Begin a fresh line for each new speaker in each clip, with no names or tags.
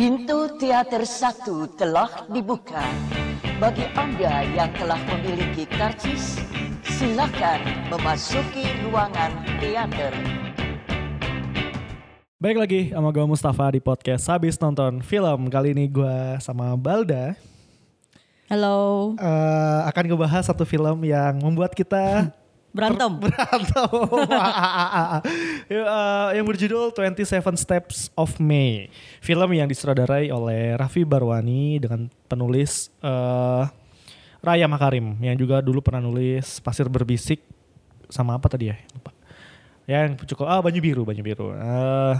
Pintu teater satu telah dibuka. Bagi Anda yang telah memiliki karcis, silakan memasuki ruangan teater.
Baik lagi sama gue Mustafa di podcast Habis nonton film Kali ini gue sama Balda
Halo.
eh, Akan ngebahas satu film yang membuat kita
Berantem.
berantem. Ya, eh, Yang berjudul 27 Steps of May. Film yang disutradarai oleh Raffi Barwani Dengan penulis eh, Raya Makarim Yang juga dulu pernah nulis Pasir Berbisik Sama apa tadi ya? Lupa. Yang cukup ah Banyu Biru Banyu Biru. Eh,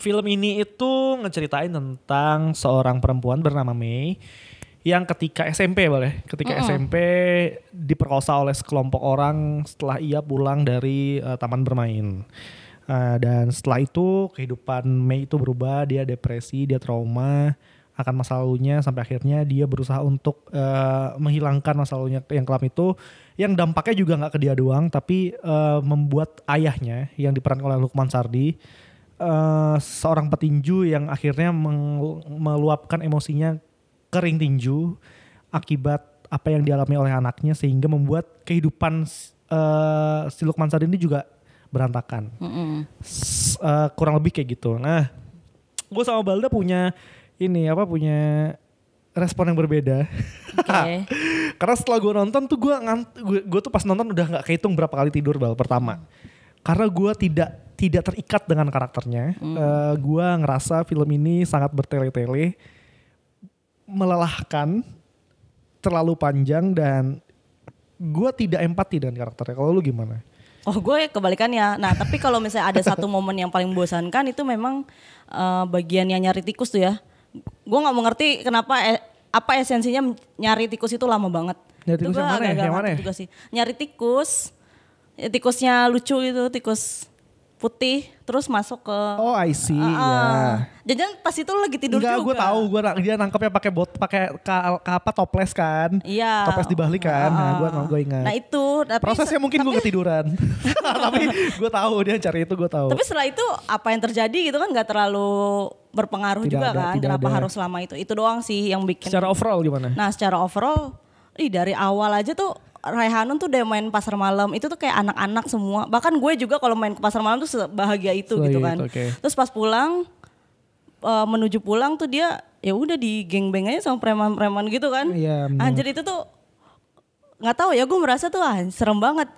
film ini itu ngeceritain tentang seorang perempuan bernama Mei yang ketika SMP boleh ketika SMP diperkosa oleh sekelompok orang setelah ia pulang dari eh, taman bermain. Eh, dan setelah itu kehidupan Mei itu berubah dia depresi dia trauma akan masa lalunya sampai akhirnya dia berusaha untuk eh, menghilangkan masa lalunya yang kelam itu yang dampaknya juga nggak ke dia doang tapi eh, membuat ayahnya yang diperankan oleh Lukman Sardi eh, seorang petinju yang akhirnya meluapkan emosinya kering tinju akibat apa yang dialami oleh anaknya sehingga membuat kehidupan eh, si Lukman Sardi ini juga berantakan. S- eh, kurang lebih kayak gitu. Nah, gue sama Balda punya ini apa punya respon yang berbeda.
Oke.
Karena setelah gue nonton tuh gue gue, gue tuh pas nonton udah nggak kehitung berapa kali tidur bal pertama. Karena gue tidak tidak terikat dengan karakternya. Eh, gue ngerasa film ini sangat bertele-tele, melelahkan, terlalu panjang dan gue tidak empati dengan karakternya. Kalau lu gimana?
Oh gue kebalikannya. Nah tapi kalau misalnya ada satu momen yang paling membosankan itu memang eh, bagian yang nyari tikus tuh ya. Gue nggak mengerti kenapa eh, apa esensinya nyari tikus itu lama banget.
Nyari
Itu
tikus
gua
yang mana ya? Yang mana ya?
juga sih. Nyari tikus, ya, tikusnya lucu itu tikus putih, terus masuk ke.
Oh I see,
Ah,
ya.
ah. Jangan pas itu lu lagi tidur
Enggak,
juga.
gue tahu, gue dia nangkapnya pakai bot, pakai ka, ka- apa toples kan?
Iya.
Toples dibalik kan? Nah, gue gue ingat.
Nah itu. Tapi
Prosesnya
se-
mungkin gue ketiduran, tapi gue tahu dia cari itu gue tahu.
Tapi setelah itu apa yang terjadi gitu kan nggak terlalu berpengaruh
Tidak
juga
ada,
kan. Kenapa
ada.
harus lama itu? Itu doang sih yang bikin.
Secara overall gimana?
Nah secara overall, ih dari awal aja tuh Raihanun tuh udah main pasar malam itu tuh kayak anak-anak semua. Bahkan gue juga kalau main ke pasar malam tuh sebahagia itu
Sebahagia
gitu
itu,
kan.
oke.
Terus pas pulang eh, menuju pulang tuh dia ya udah di geng-beng aja sama preman-preman gitu kan.
Iya, bener.
Anjir itu tuh nggak tahu ya gue merasa tuh ah, serem banget.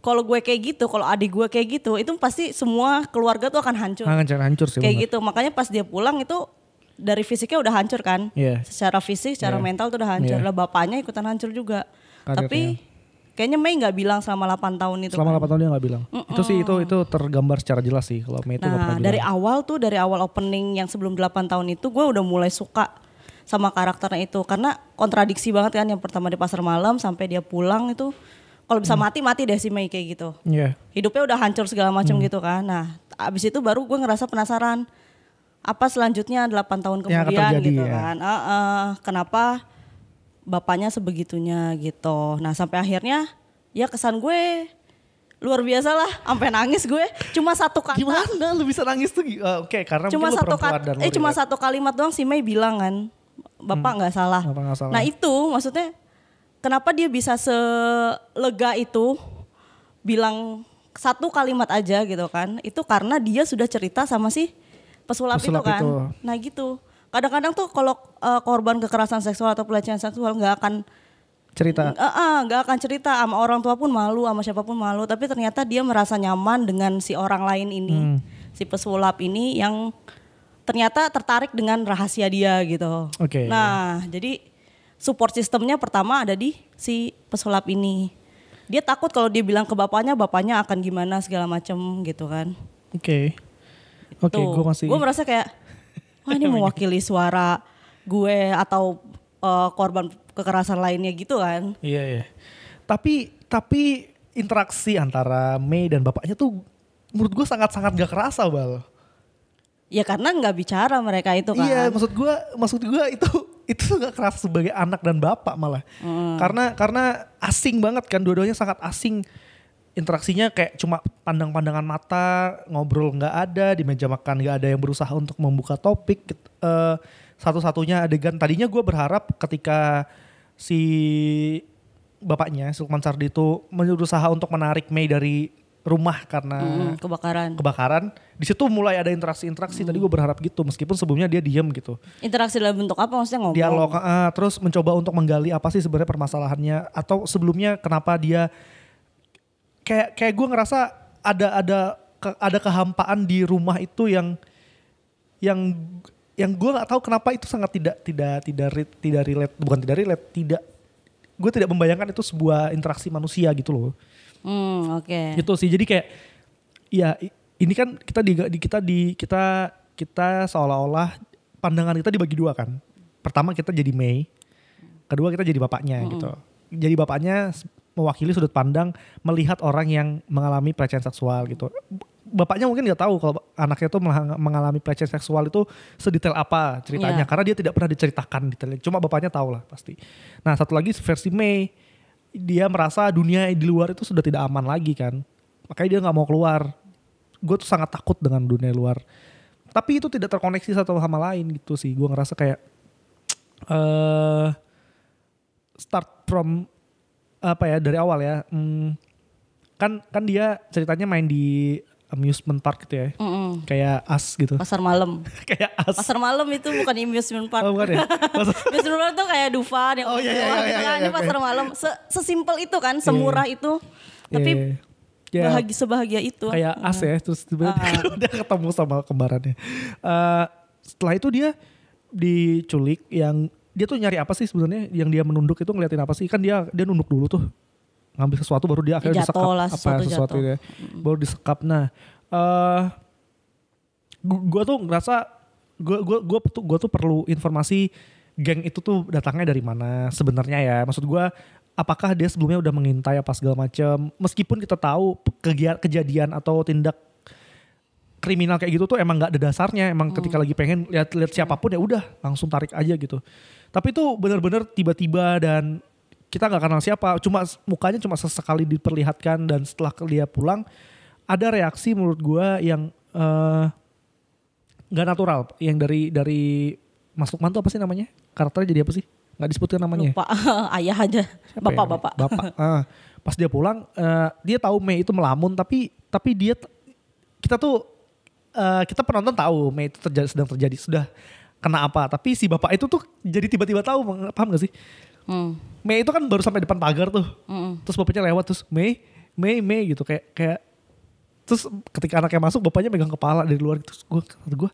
Kalau gue kayak gitu, kalau adik gue kayak gitu, itu pasti semua keluarga tuh akan hancur
Hancur, hancur sih.
kayak
bener.
gitu makanya pas dia pulang itu dari fisiknya udah hancur kan
Iya.
secara fisik secara
Iya.
mental tuh udah hancur
Iya.
lah bapaknya ikutan hancur juga
Karirnya.
tapi kayaknya Mei nggak bilang selama 8 tahun itu
Selama
kan.
8 tahun dia nggak bilang. Itu sih itu itu tergambar secara jelas sih kalau Mei itu
nah dari
bilang.
awal tuh dari awal opening yang sebelum 8 tahun itu gue udah mulai suka sama karakternya itu karena kontradiksi banget kan yang pertama di pasar malam sampai dia pulang itu kalau bisa
Hmm.
mati mati deh si Mei kayak gitu
Iya.
hidupnya udah hancur segala macam
Hmm.
gitu kan. Nah, abis itu baru gue ngerasa penasaran apa selanjutnya 8 tahun kemudian
terjadi,
gitu
ya.
kan. Eh, eh, kenapa bapaknya sebegitunya gitu. Nah, sampai akhirnya ya kesan gue luar biasa lah, sampai nangis gue. Cuma satu kata.
Gimana lu bisa nangis tuh? Eh, Oke, karena
Cuma satu kata, eh cuma satu kalimat doang si Mei bilang kan, bapak nggak salah.
Bapak nggak salah.
Nah itu maksudnya kenapa dia bisa selega itu bilang satu kalimat aja gitu kan? Itu karena dia sudah cerita sama si pesulap,
Pesulap
itu kan.
itu.
Nah gitu. Kadang-kadang tuh kalau eh, korban kekerasan seksual atau pelecehan seksual nggak akan
cerita.
Eh, eh, nggak akan cerita sama orang tua pun malu sama siapa pun malu tapi ternyata dia merasa nyaman dengan si orang lain ini
Hmm.
si pesulap ini yang ternyata tertarik dengan rahasia dia gitu
Oke.
nah jadi support sistemnya pertama ada di si pesulap ini dia takut kalau dia bilang ke bapaknya bapaknya akan gimana segala macem gitu kan
Oke. Oke,
Tuh,
gue masih
gue merasa kayak wah ini mewakili suara gue atau eh, korban kekerasan lainnya gitu kan
Iya iya. Tapi tapi interaksi antara Mei dan bapaknya tuh menurut gue sangat-sangat gak kerasa bal.
Ya karena nggak bicara mereka itu kan.
Iya, maksud gue maksud gue itu itu gak kerasa sebagai anak dan bapak malah.
Hmm.
Karena karena asing banget kan dua-duanya sangat asing interaksinya kayak cuma pandang-pandangan mata, ngobrol nggak ada, di meja makan nggak ada yang berusaha untuk membuka topik. Eh, satu-satunya adegan tadinya gue berharap ketika si bapaknya Sulman Sardi itu berusaha untuk menarik Mei dari rumah karena
Mm, kebakaran.
kebakaran. Di situ mulai ada interaksi-interaksi. Tadi gue berharap gitu, meskipun sebelumnya dia diem gitu.
Interaksi dalam bentuk apa maksudnya ngomong?
Dialog, ah, terus mencoba untuk menggali apa sih sebenarnya permasalahannya atau sebelumnya kenapa dia kayak kayak gue ngerasa ada ada ke- ada kehampaan di rumah itu yang yang yang gue nggak tahu kenapa itu sangat tidak tidak tidak tidak relate bukan tidak relate tidak gue tidak membayangkan itu sebuah interaksi manusia gitu loh.
Hmm, oke.
gitu sih jadi kayak ya ini kan kita di, kita di kita kita seolah-olah pandangan kita dibagi dua kan. Pertama kita jadi Mei kedua kita jadi bapaknya gitu. Jadi bapaknya mewakili sudut pandang melihat orang yang mengalami pelecehan seksual gitu. Bapaknya mungkin nggak tahu kalau anaknya tuh melang- mengalami pelecehan seksual itu sedetail apa ceritanya
Iya.
karena dia tidak pernah diceritakan detailnya. Cuma bapaknya tahu lah pasti. Nah satu lagi versi Mei dia merasa dunia di luar itu sudah tidak aman lagi kan. Makanya dia nggak mau keluar. Gue tuh sangat takut dengan dunia luar. Tapi itu tidak terkoneksi satu sama lain gitu sih. Gue ngerasa kayak eh start from apa ya dari awal ya hmm, kan kan dia ceritanya main di amusement park gitu ya
Mm-mm.
kayak as gitu
Pasar malam.
kayak as
Pasar malam itu bukan amusement park.
oh bukan ya
Amusement park tuh kayak Dufan yang
Oh, iya, iya,
mewah
iya,
gitu
iya,
kan.
iya,
Ini pasar malam. Se- Sesimpel itu kan, semurah itu. Tapi
Iya. Ya,
bahagia sebahagia itu.
kayak as ya terus tiba-tiba
Ah.
dia ketemu sama kembarannya Eh, setelah itu dia diculik yang dia tuh nyari apa sih sebenarnya? Yang dia menunduk itu ngeliatin apa sih? Kan dia dia nunduk dulu tuh. Ngambil sesuatu baru dia akhirnya
jatuh
disekap
lah,
apa
sesuatu
sesuatu
jatuh.
ya baru disekap. Nah eh gua, gua tuh ngerasa gua gua gua tuh tuh perlu informasi geng itu tuh datangnya dari mana sebenarnya ya. Maksud gua apakah dia sebelumnya udah mengintai apa segala macam meskipun kita tahu kejadian atau tindak kriminal kayak gitu tuh emang nggak ada dasarnya emang ketika lagi pengen lihat-lihat siapa pun ya udah langsung tarik aja gitu tapi itu benar-benar tiba-tiba dan kita nggak kenal siapa cuma mukanya cuma sesekali diperlihatkan dan setelah dia pulang ada reaksi menurut gua yang eh, nggak natural yang dari dari Mas Lukman tuh apa sih namanya karakternya jadi apa sih nggak disebutkan namanya ya?
Lupa ayah aja.
Siapa ya?
Bapak-bapak.
Bapak. Ah, pas dia pulang, eh, dia tahu Mei itu melamun, tapi tapi dia kita tuh eh, kita penonton tahu Mei itu terjadi, sedang terjadi sudah kena apa, tapi si bapak itu tuh jadi tiba-tiba tahu, paham gak sih?
Hmm.
Mei itu kan baru sampai depan pagar tuh,
Mm-mm.
terus bapaknya lewat terus Mei, Mei, Mei gitu. Kayak kayak terus ketika anaknya masuk bapaknya megang kepala dari luar terus gue gue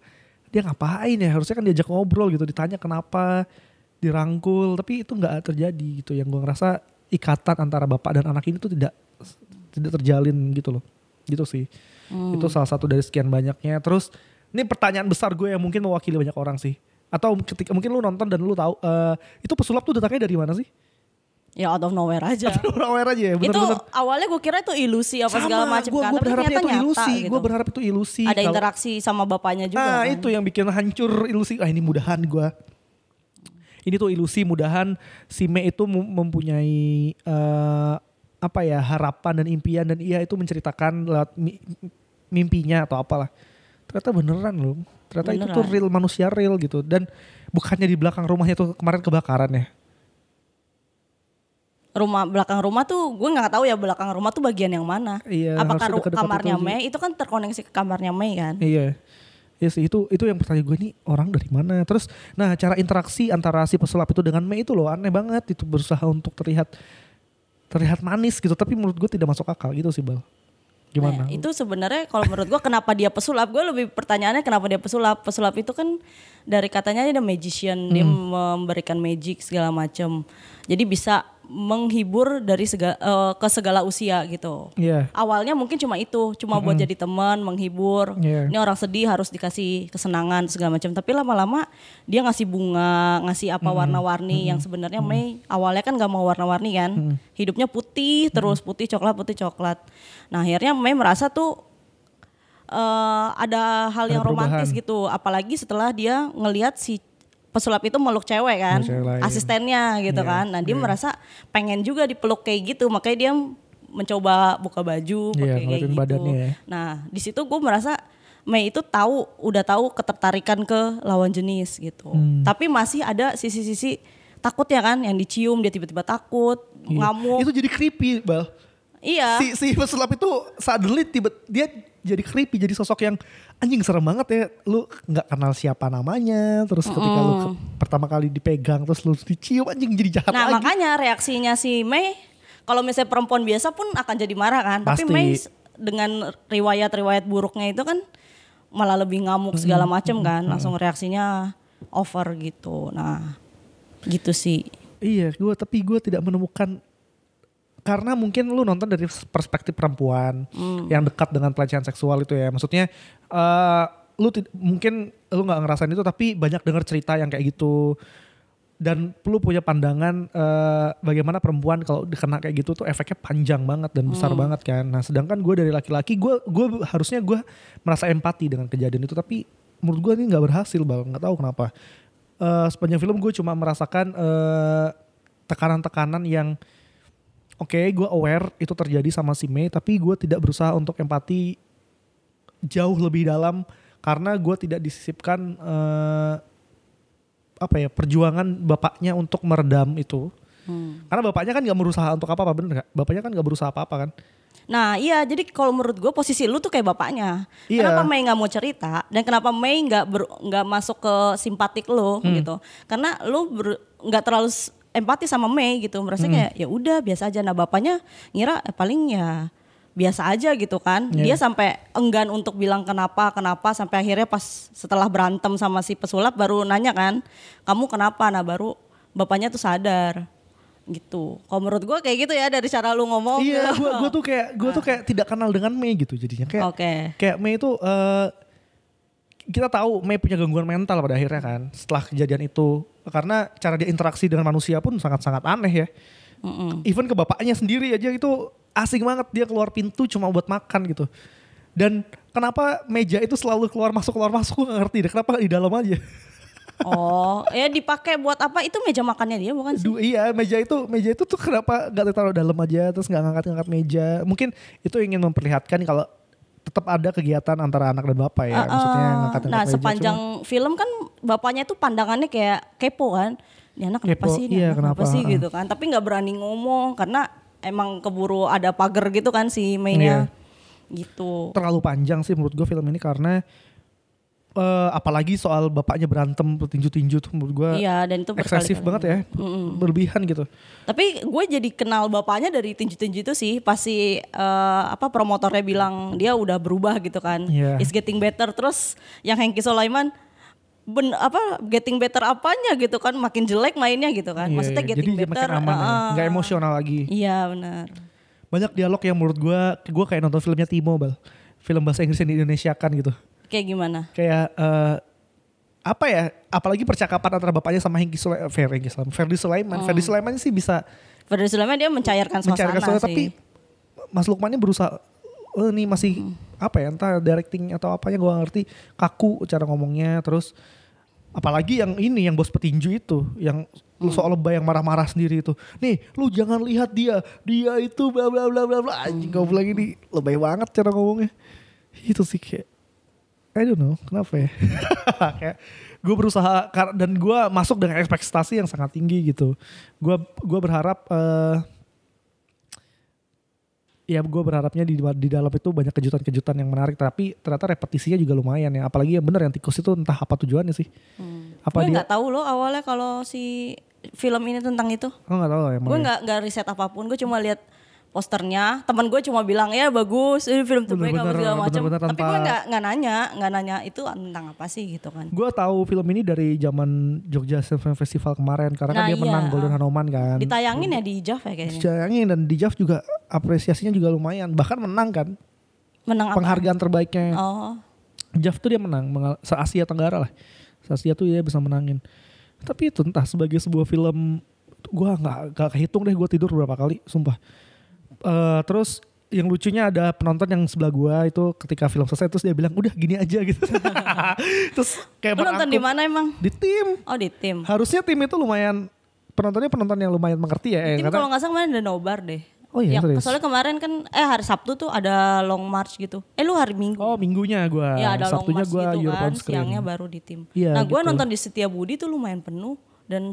dia ngapain ya? Harusnya kan diajak ngobrol gitu ditanya kenapa dirangkul. Tapi itu nggak terjadi gitu. Yang gue ngerasa ikatan antara bapak dan anak ini tuh tidak tidak terjalin gitu loh. Gitu sih
Hmm.
itu salah satu dari sekian banyaknya terus ini pertanyaan besar gue yang mungkin mewakili banyak orang sih atau ketika mungkin lu nonton dan lu tahu eh, itu pesulap tuh datangnya dari mana sih
Ya out of nowhere aja.
orang aware aja ya
itu
bener-bener
awalnya gue kira itu ilusi apa segala macam kan.
berharapnya
ternyata
itu ilusi
gitu.
gue berharap itu ilusi
Ada
Kalau-
interaksi sama bapaknya juga
Nah
kan.
itu yang bikin hancur ilusi. Ah ini mudahan gue. Ini tuh ilusi mudahan si Mei itu mem- mempunyai eh, apa ya harapan dan impian dan ia itu menceritakan lewat mi- mimpinya atau apalah. Ternyata beneran loh. Ternyata itu tuh
Beneran.
real manusia real gitu dan bukannya di belakang rumahnya tuh kemarin kebakaran ya.
rumah belakang rumah tuh gue nggak tahu ya belakang rumah tuh bagian yang mana.
Iya,
Apakah
harusnya
ru-
dekat-dekat
kamarnya
itu.
Mei itu kan terkoneksi ke kamarnya Mei kan?
Iya. Iya sih itu itu yang pertanyaan gue nih orang dari mana. Terus nah cara interaksi antara si pesulap itu dengan Mei itu loh aneh banget itu berusaha untuk terlihat terlihat manis gitu tapi menurut gue tidak masuk akal gitu sih Bal. Gimana?
Nah, itu sebenarnya kalau menurut gue kenapa dia pesulap? Gue lebih pertanyaannya kenapa dia pesulap? Pesulap itu kan dari katanya dia magician, dia
Hmm.
memberikan magic segala macam. Jadi bisa menghibur dari segala, eh, ke segala usia gitu.
Iya.
Awalnya mungkin cuma itu, cuma buat jadi teman, menghibur.
Iya.
Ini orang sedih harus dikasih kesenangan segala macam. Tapi lama-lama dia ngasih bunga, ngasih apa warna-warni yang sebenarnya Mei awalnya kan gak mau warna-warni kan. Hidupnya putih terus putih coklat putih coklat. Nah akhirnya Mei merasa tuh eh, ada hal
Ada
yang romantis
perubahan.
gitu. Apalagi setelah dia ngelihat si pesulap itu meluk cewek kan,
cewek
asistennya gitu
Iya,
kan. Nah dia merasa pengen juga dipeluk kayak gitu, makanya dia mencoba buka baju
Iya,
pakai kayak
ngeliatin
gitu.
badannya ya.
Nah di situ gue merasa Mei itu tahu udah tahu ketertarikan ke lawan jenis gitu.
Hmm.
Tapi masih ada sisi-sisi takut ya kan yang dicium dia tiba-tiba takut
Iya.
ngamuk.
Itu jadi creepy, Bal.
Iya.
Si si pesulap itu suddenly tiba dia jadi creepy, jadi sosok yang anjing serem banget ya. Lu nggak kenal siapa namanya, terus ketika lu ke- pertama kali dipegang terus lu dicium anjing jadi jahat
Nah
lagi.
makanya reaksinya si Mei kalau misalnya perempuan biasa pun akan jadi marah kan. Tapi
Pasti.
Mei s- dengan riwayat-riwayat buruknya itu kan malah lebih ngamuk segala macem kan. Langsung reaksinya over gitu. Nah gitu sih.
Iya, gue tapi gue tidak menemukan karena mungkin lu nonton dari perspektif perempuan yang dekat dengan pelecehan seksual itu ya. Maksudnya eh lu mungkin lu nggak ngerasain itu tapi banyak dengar cerita yang kayak gitu dan lu punya pandangan eh, bagaimana perempuan kalau dikena kayak gitu tuh efeknya panjang banget dan besar banget kan. Nah, sedangkan gue dari laki-laki gue gue harusnya gue merasa empati dengan kejadian itu tapi menurut gue ini nggak berhasil bang nggak tahu kenapa. Eh, sepanjang film gue cuma merasakan tekanan-tekanan yang oke gue aware itu terjadi sama si Mei tapi gue tidak berusaha untuk empati jauh lebih dalam karena gue tidak disisipkan eh, apa ya perjuangan bapaknya untuk meredam itu karena bapaknya kan nggak berusaha untuk apa apa bener gak? bapaknya kan nggak berusaha apa apa kan
Nah iya jadi kalau menurut gue posisi lu tuh kayak bapaknya.
Iya.
Kenapa Mei nggak mau cerita dan kenapa Mei nggak nggak masuk ke simpatik lu
Hmm.
gitu? Karena lu nggak terlalu empati sama Mei gitu. Merasa
Hmm.
kayak ya udah biasa aja. Nah bapaknya ngira eh, paling ya biasa aja gitu kan.
Iya.
Dia sampai enggan untuk bilang kenapa kenapa sampai akhirnya pas setelah berantem sama si pesulap baru nanya kan, kamu kenapa? Nah baru bapaknya tuh sadar gitu. Kalau menurut gue kayak gitu ya dari cara lu ngomong.
iya gue gue tuh kayak gue tuh kayak tidak kenal dengan Mei gitu jadinya kayak
Oke.
kayak Mei itu eh, kita tahu Mei punya gangguan mental pada akhirnya kan setelah kejadian itu karena cara dia interaksi dengan manusia pun sangat-sangat aneh ya. Even ke bapaknya sendiri aja itu asing banget dia keluar pintu cuma buat makan gitu. Dan kenapa meja itu selalu keluar masuk keluar masuk gue gak ngerti deh kenapa di dalam aja.
Oh, ya dipakai buat apa? Itu meja makannya dia bukan sih?
Du, iya meja itu meja itu tuh kenapa nggak ditaruh dalam aja terus nggak ngangkat-ngangkat meja. Mungkin itu ingin memperlihatkan kalau tetap ada kegiatan antara anak dan bapak ya. Maksudnya
Uh,
ngangkat-ngangkat
nah, sepanjang film kan bapaknya tuh pandangannya kayak kepo kan. Ini anak kenapa
Kepo,
sih? Ini
iya,
anak kenapa,
kenapa,
sih
uh.
gitu kan. Tapi nggak berani ngomong karena emang keburu ada pagar gitu kan si
Iya.
Mei-nya. Gitu.
terlalu panjang sih menurut gue film ini karena eh, apalagi soal bapaknya berantem tinju-tinju tuh menurut gue
Iya, dan itu
eksesif banget ya. Berlebihan gitu.
Tapi gue jadi kenal bapaknya dari tinju-tinju itu sih. Pasti eh, apa promotornya bilang dia udah berubah gitu kan.
Iya.
Is getting better. Terus yang Hengki Sulaiman ben apa getting better apanya gitu kan makin jelek mainnya gitu kan.
Iya,
Maksudnya
iya.
getting
Jadi
better.
makin aman ya.
ah.
Nggak emosional lagi.
Iya benar.
Banyak dialog yang menurut gue, gue kayak nonton filmnya Timo bal. Film bahasa Inggris yang di Indonesia kan gitu.
Kayak gimana?
Kayak eh, apa ya? Apalagi percakapan antara bapaknya sama Hengki Sulaiman, Ferdi Sulaiman. Ferdi Sulaiman, Ferdi Sulaiman sih bisa
Ferdi Sulaiman dia mencairkan suasana
suasana,
sih.
tapi Mas Lukmannya berusaha oh ini masih apa ya entah directing atau apanya gue ngerti kaku cara ngomongnya terus apalagi yang ini yang bos petinju itu yang lu soal lebay yang marah-marah sendiri itu nih lu jangan lihat dia dia itu bla bla bla bla bla anjing gue bilang ini lebay banget cara ngomongnya itu sih kayak I don't know kenapa ya kayak gue berusaha kar- dan gue masuk dengan ekspektasi yang sangat tinggi gitu gue gua berharap eh, ya gue berharapnya di, di dalam itu banyak kejutan-kejutan yang menarik tapi ternyata repetisinya juga lumayan ya apalagi yang benar yang tikus itu entah apa tujuannya sih apa
gue
dia
nggak tahu loh awalnya kalau si film ini tentang itu.
oh nggak tahu emang
Gue
ya.
nggak nggak riset apa pun. Gue cuma lihat posternya. Teman gue cuma bilang ya bagus ini film terbaik apa segala macam. Tapi gue nggak nggak nanya nggak nanya itu tentang apa sih gitu kan.
gue tahu film ini dari zaman Jogja Film Festival kemarin karena kan
Nah,
dia
iya.
menang Golden Hanoman kan
Ditayangin ya di JAV ya kayaknya.
Sayangin dan di JAV juga apresiasinya juga lumayan bahkan menang kan
Menang apa?
penghargaan terbaiknya
Oh.
JAV tuh dia menang se Asia Tenggara lah se Asia tuh dia bisa menangin tapi itu entah sebagai sebuah film gua nggak nggak kehitung deh gue tidur berapa kali sumpah Eh, terus yang lucunya ada penonton yang sebelah gua itu ketika film selesai terus dia bilang udah gini aja gitu terus kayak
Lu nonton di mana emang?
di tim
Oh di tim.
harusnya tim itu lumayan penontonnya penonton yang lumayan mengerti ya eh,
Tim kalau nggak salah kemarin ada nobar deh.
Oh iya,
yang
serius?
soalnya kemarin kan eh hari Sabtu tuh ada long march gitu. Eh lu hari Minggu.
Oh minggunya gue,
ya ada long
Sabtunya
march
gue
gitu kan,
Screen.
siangnya baru di tim.
Iya,
nah gue
gitu.
nonton di Setiabudi tuh lumayan penuh dan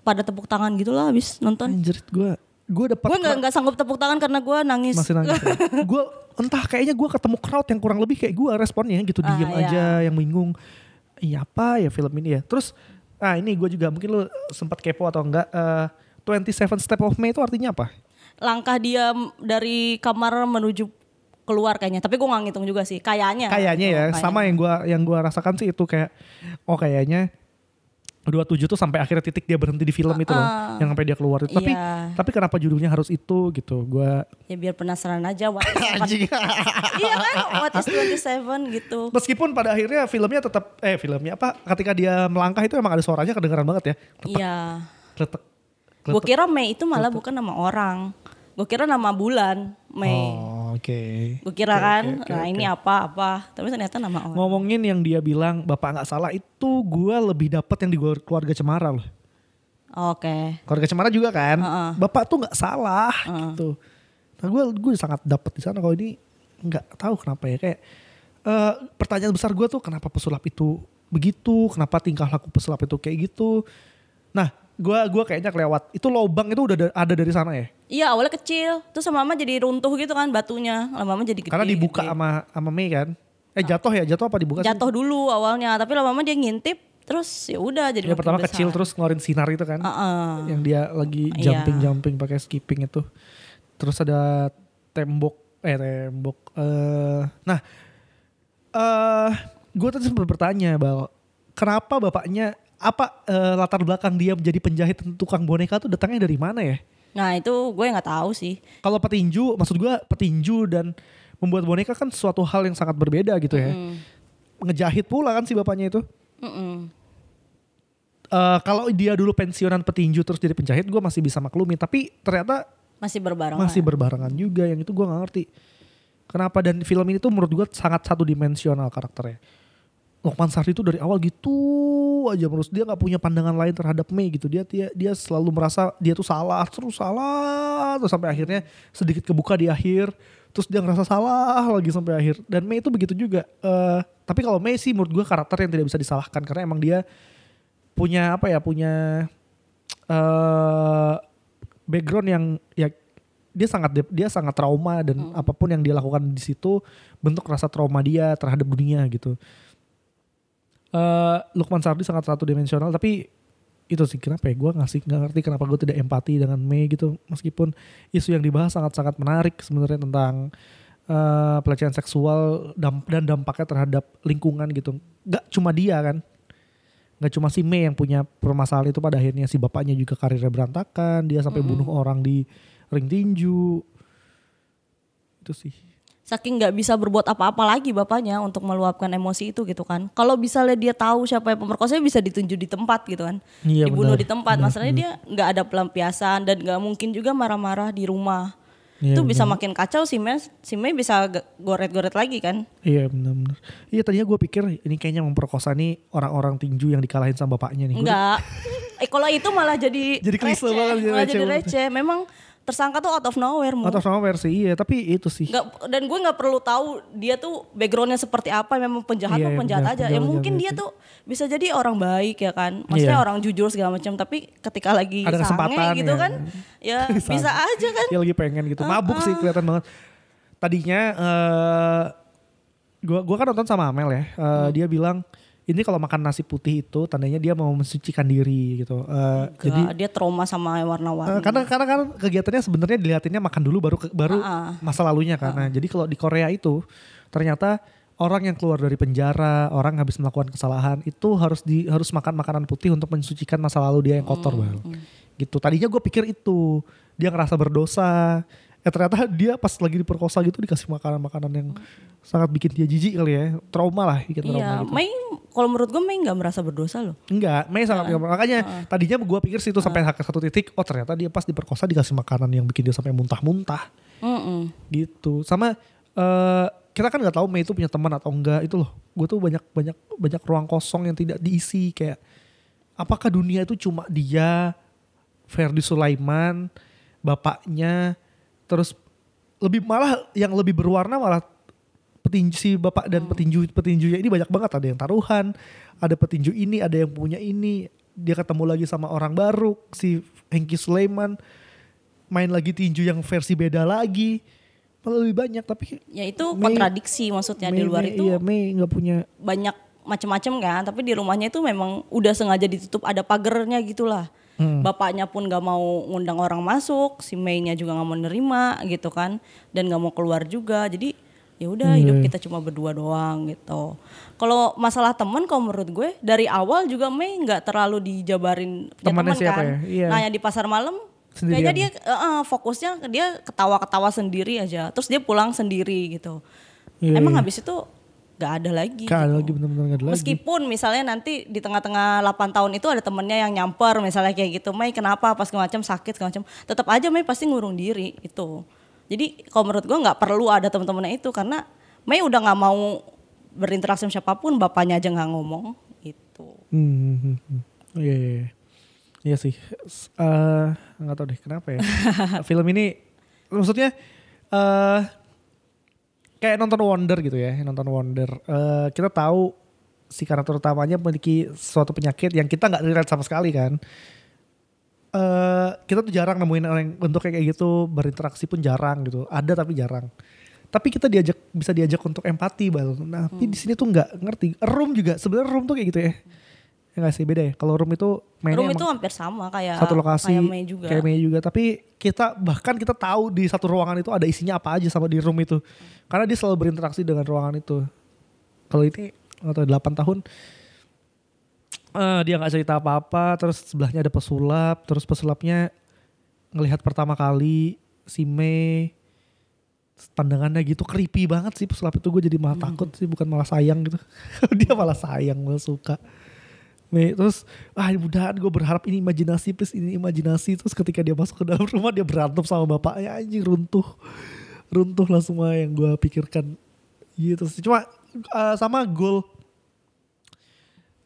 pada tepuk tangan gitu lah habis nonton.
Anjir gue, gue dapat
Gue nggak sanggup tepuk tangan karena gue nangis.
masih nangis. gue entah kayaknya gue ketemu crowd yang kurang lebih kayak gue responnya gitu
Ah,
diem
iya.
aja yang bingung. Iya apa ya film ini ya. Terus ah ini gue juga mungkin lu sempat kepo atau enggak. eh 27 Step of May itu artinya apa?
Langkah dia dari kamar menuju keluar kayaknya. Tapi gue nggak ngitung juga sih. Kayaknya.
Kayaknya ya
Kayaknya.
sama yang gua yang gua rasakan sih itu kayak oh kayaknya 27 tuh sampai akhirnya titik dia berhenti di film itu loh
Ah.
yang sampai dia keluar itu. Tapi
Iya.
tapi kenapa judulnya harus itu gitu? Gua
Ya biar penasaran aja. What is, iya kan? What is 27 gitu.
meskipun pada akhirnya filmnya tetap eh filmnya apa ketika dia melangkah itu emang ada suaranya kedengeran banget ya.
Iya.
Kletek.
Gue kira Mei itu malah bukan nama orang. Gue kira nama bulan Mei.
Oh, oke.
Gue kira
Oke,
kan,
oke,
nah
oke.
ini apa-apa. Tapi ternyata nama orang.
Ngomongin yang dia bilang bapak nggak salah itu gua lebih dapet yang di keluarga Cemara loh.
Oke.
keluarga Cemara juga kan
Heeh.
bapak tuh nggak salah gitu nah gue gue sangat dapet di sana kalau ini nggak tahu kenapa ya kayak eh, pertanyaan besar gue tuh kenapa pesulap itu begitu kenapa tingkah laku pesulap itu kayak gitu nah gue gua kayaknya kelewat itu lobang itu udah da- ada dari sana ya
Iya awalnya kecil, terus lama-lama jadi runtuh gitu kan batunya, lama-lama jadi gede.
karena dibuka
gede.
sama sama Mei kan eh jatuh ya jatuh apa dibuka sih?
Jatuh dulu awalnya, tapi lama-lama dia ngintip, terus ya udah jadi
Dia
makin
pertama
besar.
kecil terus ngeluarin sinar itu kan
Heeh.
yang dia lagi
Iya.
jumping jumping pakai skipping itu terus ada tembok eh tembok eh nah eh gue tadi sempat bertanya bahwa kenapa bapaknya apa eh, latar belakang dia menjadi penjahit tukang boneka tuh datangnya dari mana ya
Nah itu gue nggak tahu sih.
kalau petinju maksud gue petinju dan membuat boneka kan suatu hal yang sangat berbeda gitu ya
Hmm.
ngejahit pula kan si bapaknya itu. Eh, kalau dia dulu pensiunan petinju terus jadi penjahit gue masih bisa maklumi tapi ternyata
Masih berbarengan.
masih berbarengan juga yang itu gue nggak ngerti kenapa dan film ini tuh menurut gue sangat satu dimensional karakternya Lukman Sardi itu dari awal gitu aja terus dia nggak punya pandangan lain terhadap Mei gitu. Dia dia dia selalu merasa dia tuh salah terus salah terus sampai akhirnya sedikit kebuka di akhir terus dia ngerasa salah lagi sampai akhir. Dan Mei itu begitu juga Eh, tapi kalau Mei sih menurut gue karakter yang tidak bisa disalahkan karena emang dia punya apa ya punya eh background yang ya dia sangat dia sangat trauma dan apa pun yang dia lakukan di situ bentuk rasa trauma dia terhadap dunia gitu. Eh Lukman Sardi sangat satu dimensional tapi itu sih kenapa ya? Gue ngasih nggak ngerti kenapa gue tidak empati dengan Mei gitu. Meskipun isu yang dibahas sangat-sangat menarik sebenarnya tentang eh pelecehan seksual dan dampaknya terhadap lingkungan gitu. Nggak cuma dia kan. Nggak cuma si Mei yang punya permasalahan itu pada akhirnya. Si bapaknya juga karirnya berantakan dia sampai bunuh orang di ring tinju. Itu sih
Saking nggak bisa berbuat apa-apa lagi bapaknya untuk meluapkan emosi itu gitu kan. Kalau misalnya dia tahu siapa yang pemerkosanya bisa ditunjuk di tempat gitu kan.
Iya,
Dibunuh
benar.
di tempat. Masalahnya dia nggak ada pelampiasan dan nggak mungkin juga marah-marah di rumah.
Iya,
itu bisa makin kacau si Mei, si Mei bisa goret-goret lagi kan.
Iya benar-benar. Iya tadinya gue pikir ini kayaknya memperkosa nih orang-orang tinju yang dikalahin sama bapaknya nih.
Enggak. eh kalau itu malah jadi
Jadi
receh,
banget,
malah jadi receh. Memang tersangka tuh out of nowhere mu.
Atau sama versi iya tapi itu sih.
Nggak, dan gue nggak perlu tahu dia tuh backgroundnya seperti apa memang penjahat
Iya,
mah penjahat
penjahat,
aja ya
penjahat,
mungkin dia
penjahat.
tuh bisa jadi orang baik ya kan maksudnya
Iya.
orang jujur segala macam tapi ketika lagi
Ada
sange
kesempatan
gitu
ya.
kan ya bisa aja kan
Dia lagi pengen gitu. Mabuk sih kelihatan banget. Tadinya eh gua gua kan nonton sama Amel ya. Eh,
Hmm.
Dia bilang ini kalau makan nasi putih itu tandanya dia mau mensucikan diri gitu. Eh, jadi
Nggak, dia trauma sama
Eh,
warna-warni
karena karena kan kegiatannya sebenarnya dilihatinnya makan dulu baru ke- baru
Ah,
masa lalunya karena jadi kalau di Korea itu ternyata orang yang keluar dari penjara orang habis melakukan kesalahan itu harus di harus makan makanan putih untuk mensucikan masa lalu dia yang kotor bang. gitu. Tadinya gue pikir itu. Dia ngerasa berdosa. Ya ternyata dia pas lagi diperkosa gitu dikasih makanan-makanan yang sangat bikin dia jijik kali ya. Trauma lah bikin trauma
iya
gitu.
Mei kalau menurut gue Mei nggak merasa berdosa loh
Enggak, Mei sangat makanya tadinya gue pikir sih itu sampai satu titik, oh ternyata dia pas diperkosa dikasih makanan yang bikin dia sampai muntah-muntah
Mm-mm.
gitu. Sama eh kita kan nggak tahu Mei itu punya teman atau enggak itu loh. Gue tuh banyak banyak banyak ruang kosong yang tidak diisi kayak apakah dunia itu cuma dia, Ferdi Sulaiman, bapaknya terus lebih malah yang lebih berwarna malah petinju si bapak dan petinju petinjunya ini banyak banget ada yang taruhan ada petinju ini ada yang punya ini dia ketemu lagi sama orang baru si Hengki Sulaiman main lagi tinju yang versi beda lagi malah lebih banyak tapi
Ya itu
Mei-
kontradiksi maksudnya di
Mei-
luar
Mei-
itu
iya Mei nggak punya
banyak macam-macam kan, tapi di rumahnya itu memang udah sengaja ditutup ada pagernya gitulah.
Hmm.
Bapaknya pun gak mau ngundang orang masuk, si Mei-nya juga gak mau nerima gitu kan, dan gak mau keluar juga. Jadi ya udah hidup
Hmm.
kita cuma berdua doang gitu. Kalau masalah teman, kalau menurut gue dari awal juga Mei nggak terlalu dijabarin punya teman
siapa
kan.
ya? Iya.
Nah yang di pasar malam
Sendirian.
kayaknya dia eh, fokusnya dia ketawa-ketawa sendiri aja. Terus dia pulang sendiri gitu.
Iya,
Emang
iya.
habis itu nggak ada lagi.
Gak ada
gitu.
lagi benar-benar gak ada lagi
Meskipun misalnya nanti di tengah-tengah 8 tahun itu ada temennya yang nyamper misalnya kayak gitu, Mei kenapa pas macam sakit segala macam, tetap aja Mei pasti ngurung diri itu. Jadi kalau menurut gua nggak perlu ada teman-temannya itu karena Mei udah nggak mau berinteraksi sama siapa pun, bapaknya aja nggak ngomong itu.
Hmm, hmm, hmm, hmm. Iya, iya, iya. Iya sih. Eh, nggak tahu deh kenapa ya. Film ini maksudnya eh kayak nonton Wonder gitu ya, nonton Wonder. Eh, kita tahu si karakter utamanya memiliki suatu penyakit yang kita nggak relate sama sekali kan. Eh kita tuh jarang nemuin orang yang bentuk kayak gitu, berinteraksi pun jarang gitu. Ada tapi jarang. Tapi kita diajak bisa diajak untuk empati bal. Nah, tapi di sini tuh nggak ngerti. Room juga sebenarnya room tuh kayak gitu ya. Ya nggak sih beda ya. Kalau room itu mainnya
Room itu hampir sama kayak
satu lokasi
kayak Mei juga.
kayak Mei juga. Tapi kita bahkan kita tahu di satu ruangan itu ada isinya apa aja sama di room itu. Karena dia selalu berinteraksi dengan ruangan itu. Kalau ini atau 8 tahun eh, dia nggak cerita apa-apa, terus sebelahnya ada pesulap, terus pesulapnya ngelihat pertama kali si Mei. Pandangannya gitu creepy banget sih pesulap itu. Gue jadi malah takut sih bukan malah sayang gitu. Dia malah sayang malah suka. Mei, terus ah mudahan gue berharap ini imajinasi please ini imajinasi. Terus ketika dia masuk ke dalam rumah dia berantem sama bapaknya anjing runtuh. Runtuh lah semua yang gue pikirkan. Gitu sih. Cuma eh, sama goal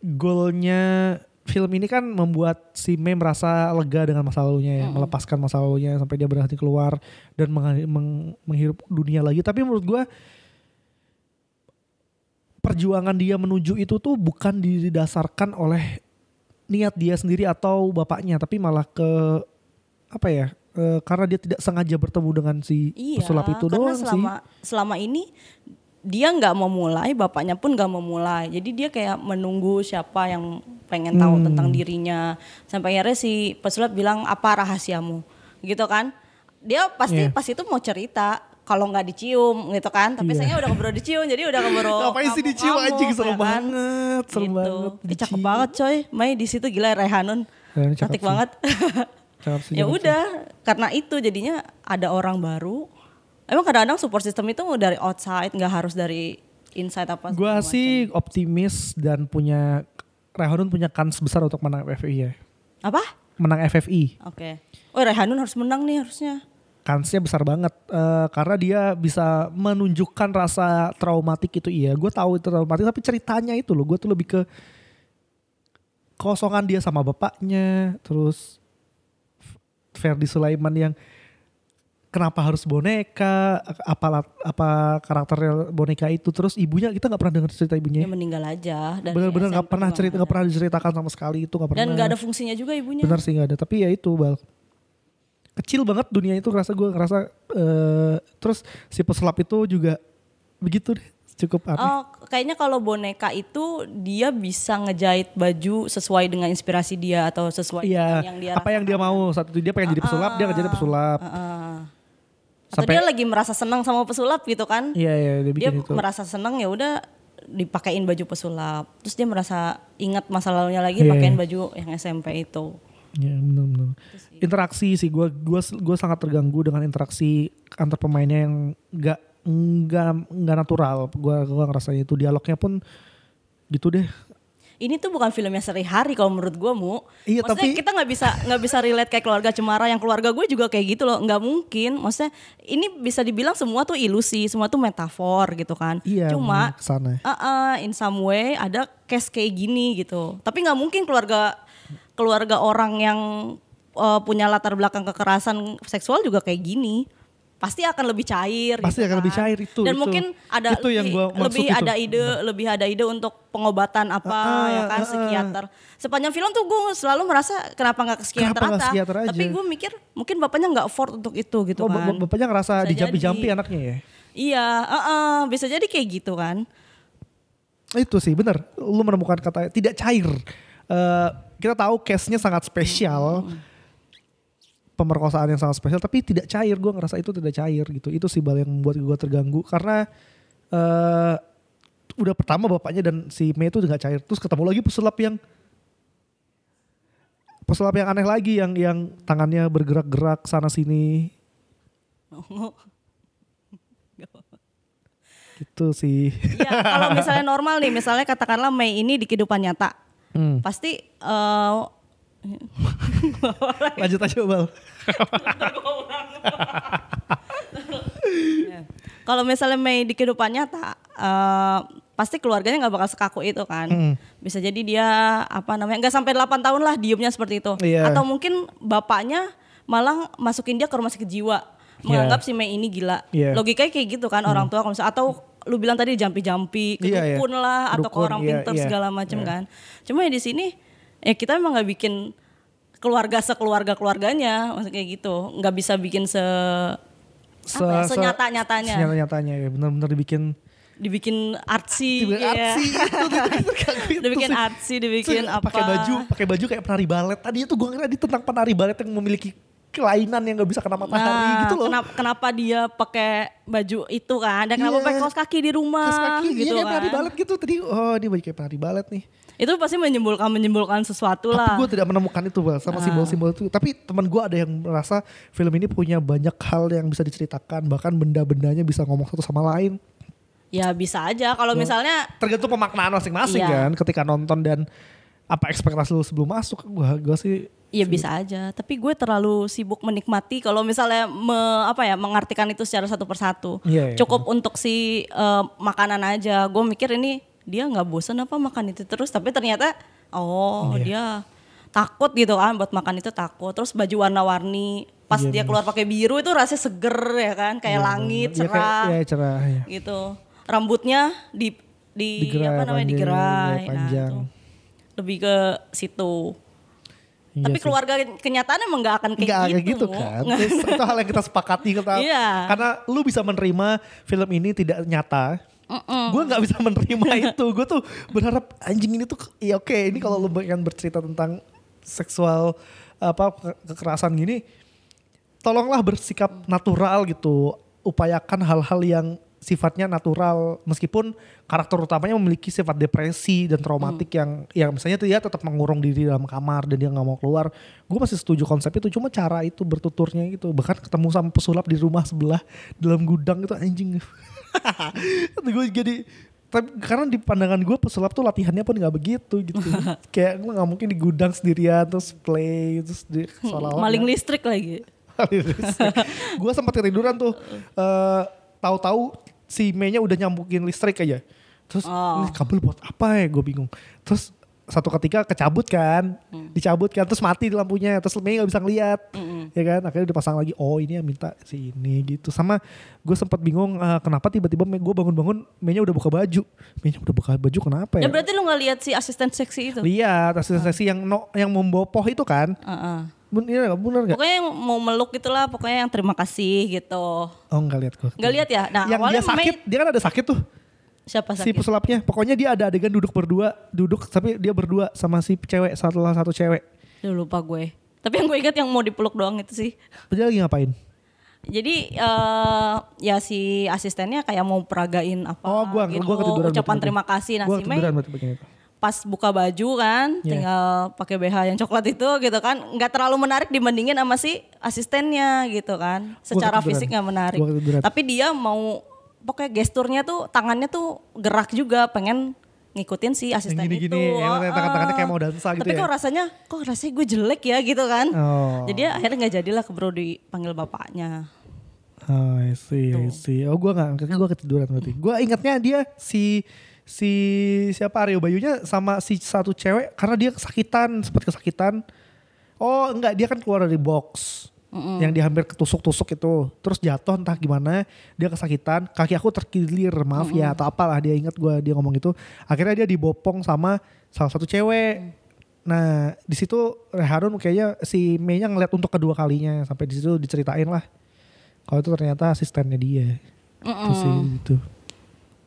goalnya film ini kan membuat si Mei merasa lega dengan masa lalunya ya, melepaskan masa lalunya sampai dia berhenti keluar dan meng- meng- menghirup dunia lagi. Tapi menurut gua perjuangan dia menuju itu tuh bukan didasarkan oleh niat dia sendiri atau bapaknya, tapi malah ke apa ya? eh, karena dia tidak sengaja bertemu dengan si
Iya,
pesulap itu doang
selama
sih.
selama ini dia nggak mau mulai, bapaknya pun nggak mau mulai. Jadi dia kayak menunggu siapa yang pengen tahu
Hmm.
tentang dirinya. Sampai akhirnya si pesulap bilang apa rahasiamu, gitu kan? Dia pasti
Iya.
pas itu mau cerita. Kalau nggak dicium gitu kan, tapi
Iya.
sayangnya udah keburu dicium, jadi udah keburu.
Ngapain sih dicium
ngamuk-ngamuk,
anjing serem
ya kan?
banget, serem
Gitu.
banget.
Ih, cakep banget coy, Mai di situ gila Rehanun, cantik banget. Ya udah karena itu jadinya ada orang baru emang kadang-kadang support system itu dari outside nggak harus dari inside apa
Gua
segala
sih optimis dan punya Rehanun punya kans besar untuk menang FFI ya.
macam. apa
Menang FFI.
oke oh Rehanun harus menang nih harusnya
Kansnya besar banget Eh, karena dia bisa menunjukkan rasa traumatik itu iya. Gue tahu itu traumatik tapi ceritanya itu loh. Gue tuh lebih ke kosongan dia sama bapaknya, terus Ferdi Sulaiman yang kenapa harus boneka, apa apa karakter boneka itu, terus ibunya kita nggak pernah dengar cerita ibunya.
dia meninggal aja dari
Bener-bener nggak pernah cerita,
nggak
pernah diceritakan sama sekali itu nggak pernah.
dan nggak ada fungsinya juga ibunya
Benar sih nggak ada, tapi ya itu bal kecil banget dunia itu ngerasa gue ngerasa eh, terus si pesulap itu juga begitu deh cukup aneh.
Oh, kayaknya kalau boneka itu dia bisa ngejahit baju sesuai dengan inspirasi dia atau sesuai
Iya,
dengan yang dia
apa yang dia mau saat itu dia pengen jadi pesulap, dia nggak jadi pesulap.
Heeh. Atau
Sampai-
dia lagi merasa senang sama pesulap gitu kan?
Iya iya dia
dia
bikin itu.
merasa senang ya udah dipakein baju pesulap. Terus dia merasa ingat masa lalunya lagi
Iya.
pakein baju yang SMP itu.
Iya benar-benar. Interaksi sih gue gua gua sangat terganggu dengan interaksi antar pemainnya yang nggak nggak nggak natural. Gue gua ngerasanya itu dialognya pun gitu deh.
Ini tuh bukan filmnya sehari-hari kalau menurut gue mu.
Iya,
Maksudnya
tapi-
kita nggak bisa nggak bisa relate kayak keluarga Cemara yang keluarga gue juga kayak gitu loh. Nggak mungkin. Maksudnya ini bisa dibilang semua tuh ilusi, semua tuh metafor gitu kan.
Iya.
Cuma
ke sana.
uh, uh, in some way ada case kayak gini gitu. Tapi nggak mungkin keluarga keluarga orang yang uh, punya latar belakang kekerasan seksual juga kayak gini. Pasti akan lebih cair
Pasti
gitu
akan lebih
kan.
cair, itu,
dan
itu.
mungkin ada
Itu yang
lebih,
gua
lebih
itu.
ada ide lebih ada ide untuk pengobatan apa
Ah,
ya kan
ah, ah.
psikiater sepanjang film tuh gue selalu merasa kenapa nggak ke psikiater aja? tapi gue mikir mungkin bapaknya nggak afford untuk itu gitu
Oh,
kan
bap- bapaknya ngerasa dijampi-jampi anaknya ya?
iya uh-uh, bisa jadi kayak gitu kan
Itu sih bener, lu menemukan kata tidak cair. Eh, kita tahu case-nya sangat spesial. Pemerkosaan yang sangat spesial tapi tidak cair. Gue ngerasa itu tidak cair gitu. Itu sih bal yang membuat gue terganggu karena eh udah pertama bapaknya dan si Mei itu nggak cair. Terus ketemu lagi pesulap yang pesulap yang aneh lagi yang yang tangannya bergerak-gerak sana sini. Gitu sih.
Iya, kalau misalnya normal nih, misalnya katakanlah Mei ini di kehidupan nyata,
Hmm.
pasti eh,
Lanjut aja Bal.
kalau misalnya Mei di kehidupan nyata, eh, pasti keluarganya nggak bakal sekaku itu kan.
Hmm.
Bisa jadi dia apa namanya nggak sampai 8 tahun lah diemnya seperti itu.
Iya.
Atau mungkin bapaknya malah masukin dia ke rumah sakit jiwa, menganggap si Mei ini gila.
Iya. Hmm.
Logikanya kayak gitu kan orang tua kalau misalnya atau lu bilang tadi jampi-jampi, ke
Iya, iya.
dukun lah atau ke orang
iya,
pinter
iya.
segala macam
Iya.
kan. Cuma ya di sini ya kita emang nggak bikin keluarga sekeluarga keluarganya maksudnya kayak gitu. Nggak bisa bikin se
Se-
apa ya,
se-
senyata-nyatanya.
Senyata-nyatanya ya. Benar-benar dibikin
dibikin artsy
dibikin
ya.
artsy itu itu
dibikin artsy dibikin apa
pakai baju pakai baju kayak penari balet. Tadi itu gue ngira dia tentang penari balet yang memiliki kelainan yang nggak bisa kena matahari
Nah,
gitu loh.
kenapa, kenapa dia pakai baju itu kan? Dan kenapa
Iya.
pakai kaos kaki di rumah
Kaos kaki
gitu
iya, kayak penari
kan.
balet gitu. Tadi oh ini baju kayak penari balet nih.
Itu pasti menyimpulkan menyimpulkan sesuatu
tapi
lah.
gue tidak menemukan itu Bal, sama simbol-simbol itu. Tapi teman gue ada yang merasa film ini punya banyak hal yang bisa diceritakan. Bahkan benda-bendanya bisa ngomong satu sama lain.
Ya bisa aja. Kalau misalnya
tergantung pemaknaan masing-masing
Iya.
kan. Ketika nonton dan apa ekspektasi lu sebelum masuk gue gue sih
Iya bisa aja, tapi gue terlalu sibuk menikmati kalau misalnya me- apa ya mengartikan itu secara satu persatu.
Iya, iya.
Cukup untuk si eh, makanan aja. Gue mikir ini dia nggak bosan apa makan itu terus, tapi ternyata oh
Iya.
dia takut gitu kan buat makan itu takut. Terus baju warna-warni, pas
Iya,
dia keluar pakai biru itu rasanya seger ya kan, kayak langit
ya, kayak,
cerah
ya cerah ya.
gitu. Rambutnya di di
Digerai
apa namanya
panjang,
digerai.
digerai panjang.
Nah, itu. lebih ke situ.
Iya
Tapi
sih.
keluarga kenyataan emang gak akan kayak
Nggak
gitu.
kayak gitu kan. Terus itu hal yang kita sepakati kita.
Iya.
Karena lu bisa menerima film ini tidak nyata. Gue nggak bisa menerima itu. Gue tuh berharap anjing ini tuh ya oke ini kalau lu pengen bercerita tentang seksual apa ke- kekerasan gini, tolonglah bersikap natural gitu. Upayakan hal-hal yang sifatnya natural meskipun karakter utamanya memiliki sifat depresi dan traumatik yang yang misalnya tuh dia tetap mengurung diri dalam kamar dan dia nggak mau keluar. Gue masih setuju konsep itu cuma cara itu bertuturnya gitu. Bahkan ketemu sama pesulap di rumah sebelah dalam gudang itu anjing. Gue jadi tapi karena di pandangan gue pesulap tuh latihannya pun nggak begitu gitu. Kayak gue nggak mungkin di gudang sendirian terus play terus di
Maling listrik lagi.
gue sempat ketiduran tuh eh tahu-tahu si Mei-nya udah nyambukin listrik aja. Terus
Oh.
ini kabel buat apa ya? Gue bingung. Terus satu ketika kecabut kan dicabut kan terus mati di lampunya. Terus Mei nggak bisa ngeliat ya kan? Akhirnya dipasang lagi oh ini yang minta si ini gitu. Sama gue sempat bingung eh, kenapa tiba-tiba gue bangun-bangun Mei-nya udah buka baju. Mei-nya udah buka baju kenapa
Ya?
Ya
berarti lu gak lihat si asisten seksi itu?
lihat asisten-asisten yang no, yang membopoh itu kan?
Heeh.
Bun- iya nggak? bener nggak
Pokoknya yang mau meluk gitulah, pokoknya yang terima kasih gitu.
oh nggak lihat gue
Gak lihat ya? Nah
yang
awalnya
dia sakit
Mei-
dia kan ada sakit tuh
siapa
si
sakit?
pesulapnya pokoknya dia ada adegan duduk berdua duduk tapi dia berdua sama si cewek satu satu cewek
Duh, lupa gue. Tapi yang gue ingat yang mau dipeluk doang itu sih.
dia lagi ngapain
Jadi eh ya si asistennya kayak mau peragain apa
oh gua
gitu,
gua ketiduran
ucapan
berarti.
terima kasih nah
gua
si Mei
itu
pas buka baju kan
Iya.
tinggal pakai BH yang coklat itu gitu kan nggak terlalu menarik dibandingin sama si asistennya gitu kan. Secara fisik nggak menarik. Tapi dia mau pokoknya gesturnya tuh tangannya tuh gerak juga pengen ngikutin si asisten
gini-gini,
itu.
yang
Ah,
tangan-tangannya kayak mau dansa gitu
tapi
ya?
kok rasanya kok rasanya gue jelek ya gitu kan.
Oh.
Jadi akhirnya nggak jadilah keburu dipanggil bapaknya.
Oh I see I see. Oh gua nggak gua ketiduran berarti. Gua ingatnya dia si si siapa Aryo Bayunya sama si satu cewek karena dia kesakitan sempat kesakitan. Oh enggak dia kan keluar dari box yang dia hampir ketusuk-tusuk itu. Terus jatuh entah gimana dia kesakitan. Kaki aku terkilir maaf ya atau apalah dia ingat gua dia ngomong itu akhirnya dia dibopong sama salah satu cewek. Nah di situ Harun kayaknya si Mei-nya ngeliat untuk kedua kalinya. Sampai di situ diceritain lah. Kalau itu ternyata asistennya dia. Itu sih gitu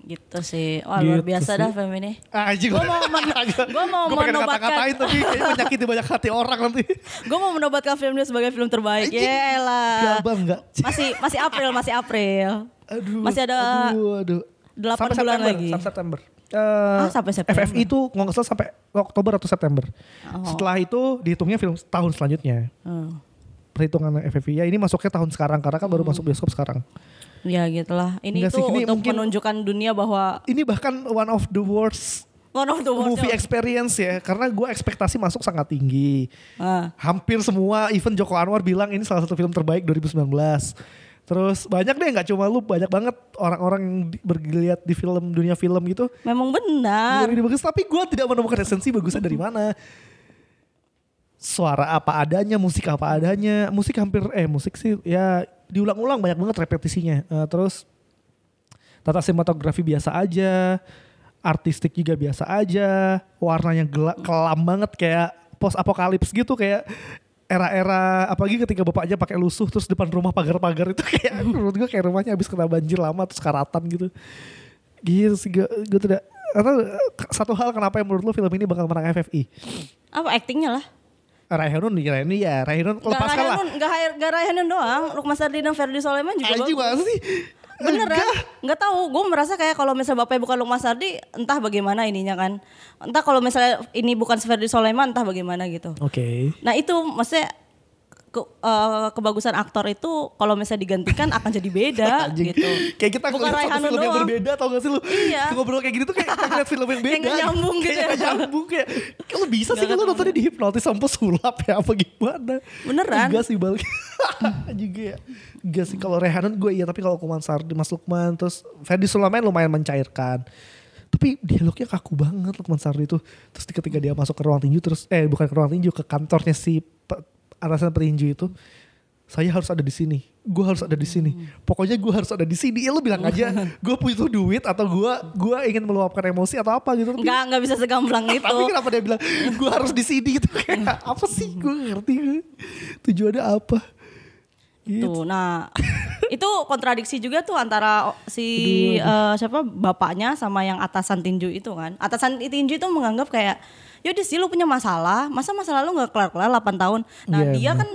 Gitu sih. Wah luar
Gitu
biasa
sih.
dah film ini.
Anjing
Gua mau men- gua mau
Gua pengen
menobatkan-
kata-katain tapi kayaknya menyakiti banyak hati orang nanti.
Gue mau menobatkan film ini sebagai film terbaik. Yelah.
Gak bangga.
Masih masih April, masih April.
Aduh.
Masih ada
aduh, aduh.
delapan
Sampai
bulan
September,
lagi.
Sampai September. Eh,
Ah, sampai September.
FFI itu nggak salah sampai Oktober atau September.
Oh.
Setelah itu dihitungnya film tahun selanjutnya.
Hmm.
Perhitungan FFI ya ini masuknya tahun sekarang karena kan baru masuk bioskop sekarang.
Ya gitulah. Ini
Enggak
tuh
sih, ini
untuk
mungkin-
menunjukkan dunia bahwa
Ini bahkan one of the worst
one of the worst.
movie experience ya karena gue ekspektasi masuk sangat tinggi.
Ah.
Hampir semua even Joko Anwar bilang ini salah satu film terbaik 2019. Terus banyak deh nggak cuma lu banyak banget orang-orang yang bergeliat di film dunia film gitu.
Memang benar.
Bilang ini bagus tapi gue tidak menemukan esensi bagusnya dari mana. Suara apa adanya, musik apa adanya, musik hampir eh musik sih ya diulang-ulang banyak banget repetisinya. Eh, terus tata sinematografi biasa aja, artistik juga biasa aja, warnanya gelap kelam banget kayak post apokalips gitu kayak era-era apalagi ketika bapaknya pakai lusuh terus depan rumah pagar-pagar itu kayak menurut gue kayak rumahnya habis kena banjir lama terus karatan gitu. Gitu sih gue, gue tidak atau satu hal kenapa yang menurut lu film ini bakal menang FFI?
Apa aktingnya lah?
Raihanun nih, ini ya Raihanun
Gak
lepaskan lah.
Gak, gak Rayhanun doang. Lukman Sardi dan Ferdi Soleman juga
Anjing
bagus.
banget sih.
Beneran,
Enggak.
nggak tahu. Gue merasa kayak kalau misalnya bapaknya bukan Lukman Sardi, entah bagaimana ininya kan. Entah kalau misalnya ini bukan Ferdi Soleman, entah bagaimana gitu.
Oke.
Nah itu maksudnya ke, eh, kebagusan aktor itu kalau misalnya digantikan akan jadi beda gitu.
Kayak kita
Bukan
satu
Raihanun
film yang
doang.
berbeda tau gak sih lu?
Iya.
Ngobrol kayak gini tuh kayak ngeliat film yang beda.
Kayak nyambung gitu
Kayak
ya.
nyambung kayak. Kayak lu bisa sih
Nggak
kalau
ketemu.
nontonnya dihipnotis sama pesulap ya apa gimana.
Beneran.
Enggak sih balik. juga ya. Enggak sih kalau Rehanan gue iya tapi kalau Lukman Sardi, Mas Lukman terus Ferdi Sulaiman lumayan mencairkan. Tapi dialognya kaku banget Lukman Sardi itu. Terus ketika dia masuk ke ruang tinju terus eh bukan ke ruang tinju ke kantornya si pe- atasan petinju itu saya harus ada di sini, gue harus ada di sini. Pokoknya gue harus ada di sini. Ya lu bilang aja, gue butuh duit atau gue gua ingin meluapkan emosi atau apa gitu. Tapi,
Nggak nggak bisa segamblang itu.
tapi kenapa dia bilang gue harus di sini gitu kayak apa sih? Gue ngerti tujuannya apa. Gitu.
Tuh, nah itu kontradiksi juga tuh antara si eh, siapa bapaknya sama yang atasan tinju itu kan. Atasan tinju itu menganggap kayak yaudah sih lu punya masalah, masa masalah lu nggak kelar-kelar 8 tahun. Nah
Iya,
dia
benar.
kan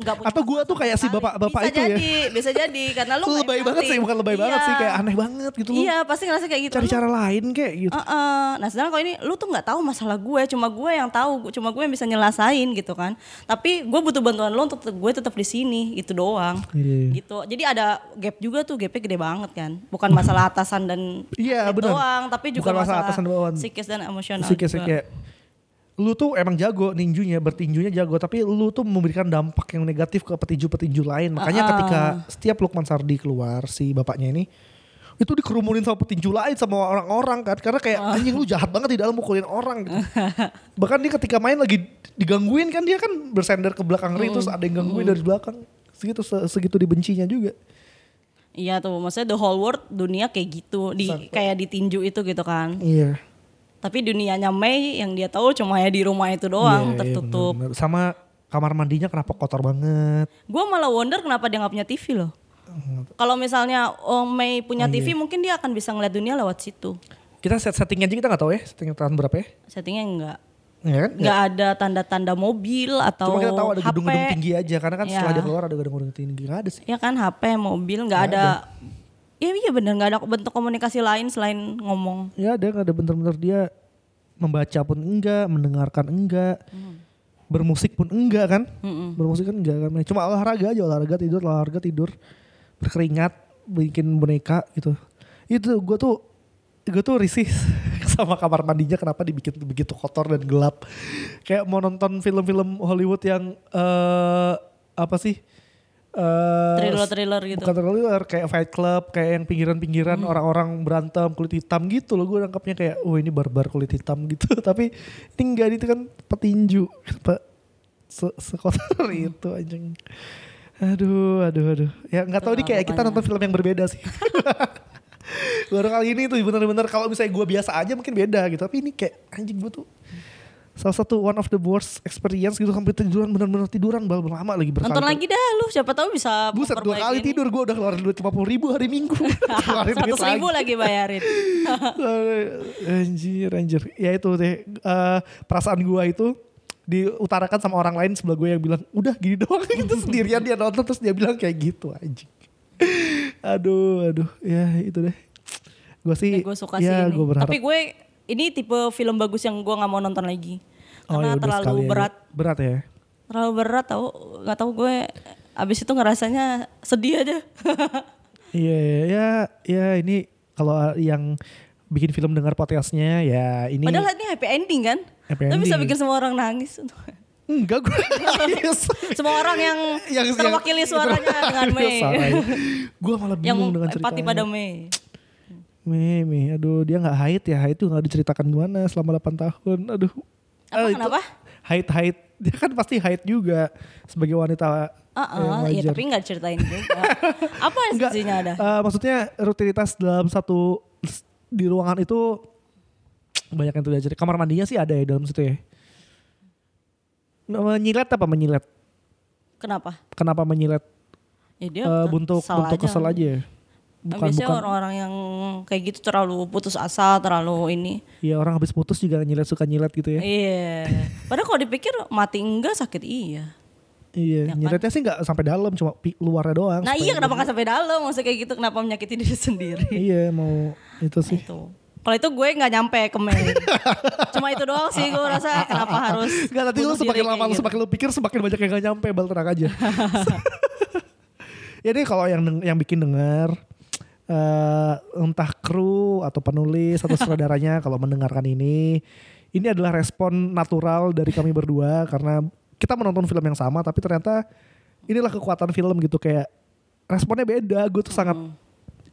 nggak punya
Atau gua tuh kayak si
sekali.
bapak-bapak
bisa
itu ya.
jadi, Bisa jadi, karena lu
lebay banget sih, bukan lebay banget
Iya.
sih kayak aneh banget gitu. Lu
Iya pasti ngerasa kayak gitu.
cari
Lu-
cara lain kayak gitu.
Heeh. Nah sedangkan kalau ini lu tuh nggak tahu masalah gue, cuma gue yang tahu, cuma gue yang bisa nyelesain gitu kan. Tapi gue butuh bantuan lu untuk gue tetap di sini, itu doang.
Iya.
Gitu. Jadi ada gap juga tuh, gapnya gede banget kan. Bukan masalah atasan dan
Iya, benar.
doang, tapi juga
Bukan masalah
masalah,
atasan doang.
psikis dan emosional.
Psikis
juga.
kayak lu tuh emang jago ninjunya, bertinjunya jago, tapi lu tuh memberikan dampak yang negatif ke petinju-petinju lain. Makanya
Ah.
ketika setiap Lukman Sardi keluar si bapaknya ini itu dikerumunin sama petinju lain sama orang-orang kan karena kayak
Ah.
anjing lu jahat banget di dalam mukulin orang gitu. Bahkan dia ketika main lagi digangguin kan dia kan bersender ke belakang ring terus ada yang gangguin dari belakang. Segitu se- segitu dibencinya juga.
Iya tuh, maksudnya the whole world dunia kayak gitu, di
Sampai-
kayak ditinju itu gitu kan.
Iya.
Tapi dunianya Mei yang dia tahu cuma ya di rumah itu doang
Iya, iya,
tertutup.
Sama kamar mandinya kenapa kotor banget.
Gue malah wonder kenapa dia nggak punya TV loh. Kalau misalnya Om Mei punya
Oh,
TV
iya.
mungkin dia akan bisa ngeliat dunia lewat situ.
Kita set settingnya aja kita nggak tahu ya setting tahun berapa ya?
Settingnya enggak.
Ya kan?
Nggak ada tanda-tanda mobil atau
Cuma kita tahu ada
HP.
gedung-gedung tinggi aja karena kan setelah
Iya.
dia keluar ada gedung-gedung tinggi nggak ada sih.
Ya kan HP, mobil, nggak ada. Iya iya bener nggak ada bentuk komunikasi lain selain ngomong.
Ya ada nggak ada bener-bener dia membaca pun enggak, mendengarkan enggak, bermusik pun enggak kan? Bermusik kan enggak kan? Cuma olahraga aja olahraga tidur olahraga tidur berkeringat bikin boneka gitu. Itu gue tuh gue tuh risih sama kamar mandinya kenapa dibikin begitu kotor dan gelap. Kayak mau nonton film-film Hollywood yang eh apa sih? Eh,
Thriller-thriller gitu.
Bukan thriller kayak Fight Club, kayak yang pinggiran-pinggiran orang-orang berantem kulit hitam gitu loh. Gue nangkapnya kayak, oh ini barbar kulit hitam gitu. Tapi ini enggak itu kan petinju. Se sekotor itu anjing. Aduh, aduh, aduh. Ya nggak tahu nih kayak kita nonton film yang berbeda sih. Baru kali ini tuh bener-bener kalau misalnya gue biasa aja mungkin beda gitu. Tapi ini kayak anjing gue tuh salah satu one of the worst experience gitu sampai tiduran bener-bener tiduran bal lama lagi berkali
Nonton lagi dah lu, siapa tahu bisa
Buset dua kali
ini.
tidur gue udah keluarin duit 50 ribu hari minggu.
Seratus ribu lagi bayarin.
anjir, anjir. Ya itu deh. eh, perasaan gue itu diutarakan sama orang lain sebelah gue yang bilang udah gini doang gitu sendirian dia nonton terus dia bilang kayak gitu anjing. aduh, aduh. Ya itu deh. Gue sih,
gue suka
ya,
sih ini.
gue berharap.
Tapi gue ini tipe film bagus yang gue nggak mau nonton lagi. Karena
ya udah
terlalu
aja.
berat.
Berat ya.
Terlalu berat tau. Gak tau gue abis itu ngerasanya sedih aja.
Iya, ya, ya, ya ini kalau yang bikin film dengar podcastnya ya ini
Padahal ini happy ending kan.
Happy
Tapi bisa
ending.
bikin semua orang nangis.
enggak gue nangis.
semua orang yang,
Yang-
terwakili
yang-
suaranya dengan Mei.
gue malah
yang
bingung dengan ceritanya.
empati pada Mei.
Mei, Mei, aduh dia nggak haid ya, haid tuh nggak diceritakan gimana selama 8 tahun, aduh.
Apa,
Ah, itu
kenapa?
Haid, haid, dia kan pasti haid juga sebagai wanita
ah, iya
wajar.
tapi nggak ceritain juga. Apa esensinya ada?
eh, maksudnya rutinitas dalam satu di ruangan itu banyak yang tidak cerita. Kamar mandinya sih ada ya dalam situ ya. Menyilet apa menyilet?
Kenapa?
Kenapa menyilet?
Ya dia
Eh, bentuk
kesel
bentuk kesel aja ya? Bukan
biasanya
bukan.
orang-orang yang kayak gitu terlalu putus asa, terlalu ini.
Iya orang habis putus juga nyilet suka nyilet gitu ya.
Iya. Padahal kalau dipikir mati enggak sakit iya.
Iya, nyiletnya sih nggak sampai dalam, cuma luarnya doang.
Nah iya kenapa nggak sampai dalam? Maksudnya kayak gitu kenapa menyakiti diri sendiri?
Iya mau itu sih.
itu. Kalau itu gue nggak nyampe ke Mei. Cuma itu doang sih gue rasa kenapa harus.
Gak nanti lu semakin lama
gitu.
semakin lu pikir semakin banyak yang gak nyampe bal tenang aja. ya nih kalau yang yang bikin denger eh, entah kru atau penulis atau sutradaranya kalau mendengarkan ini ini adalah respon natural dari kami berdua karena kita menonton film yang sama tapi ternyata inilah kekuatan film gitu kayak responnya beda gue tuh sangat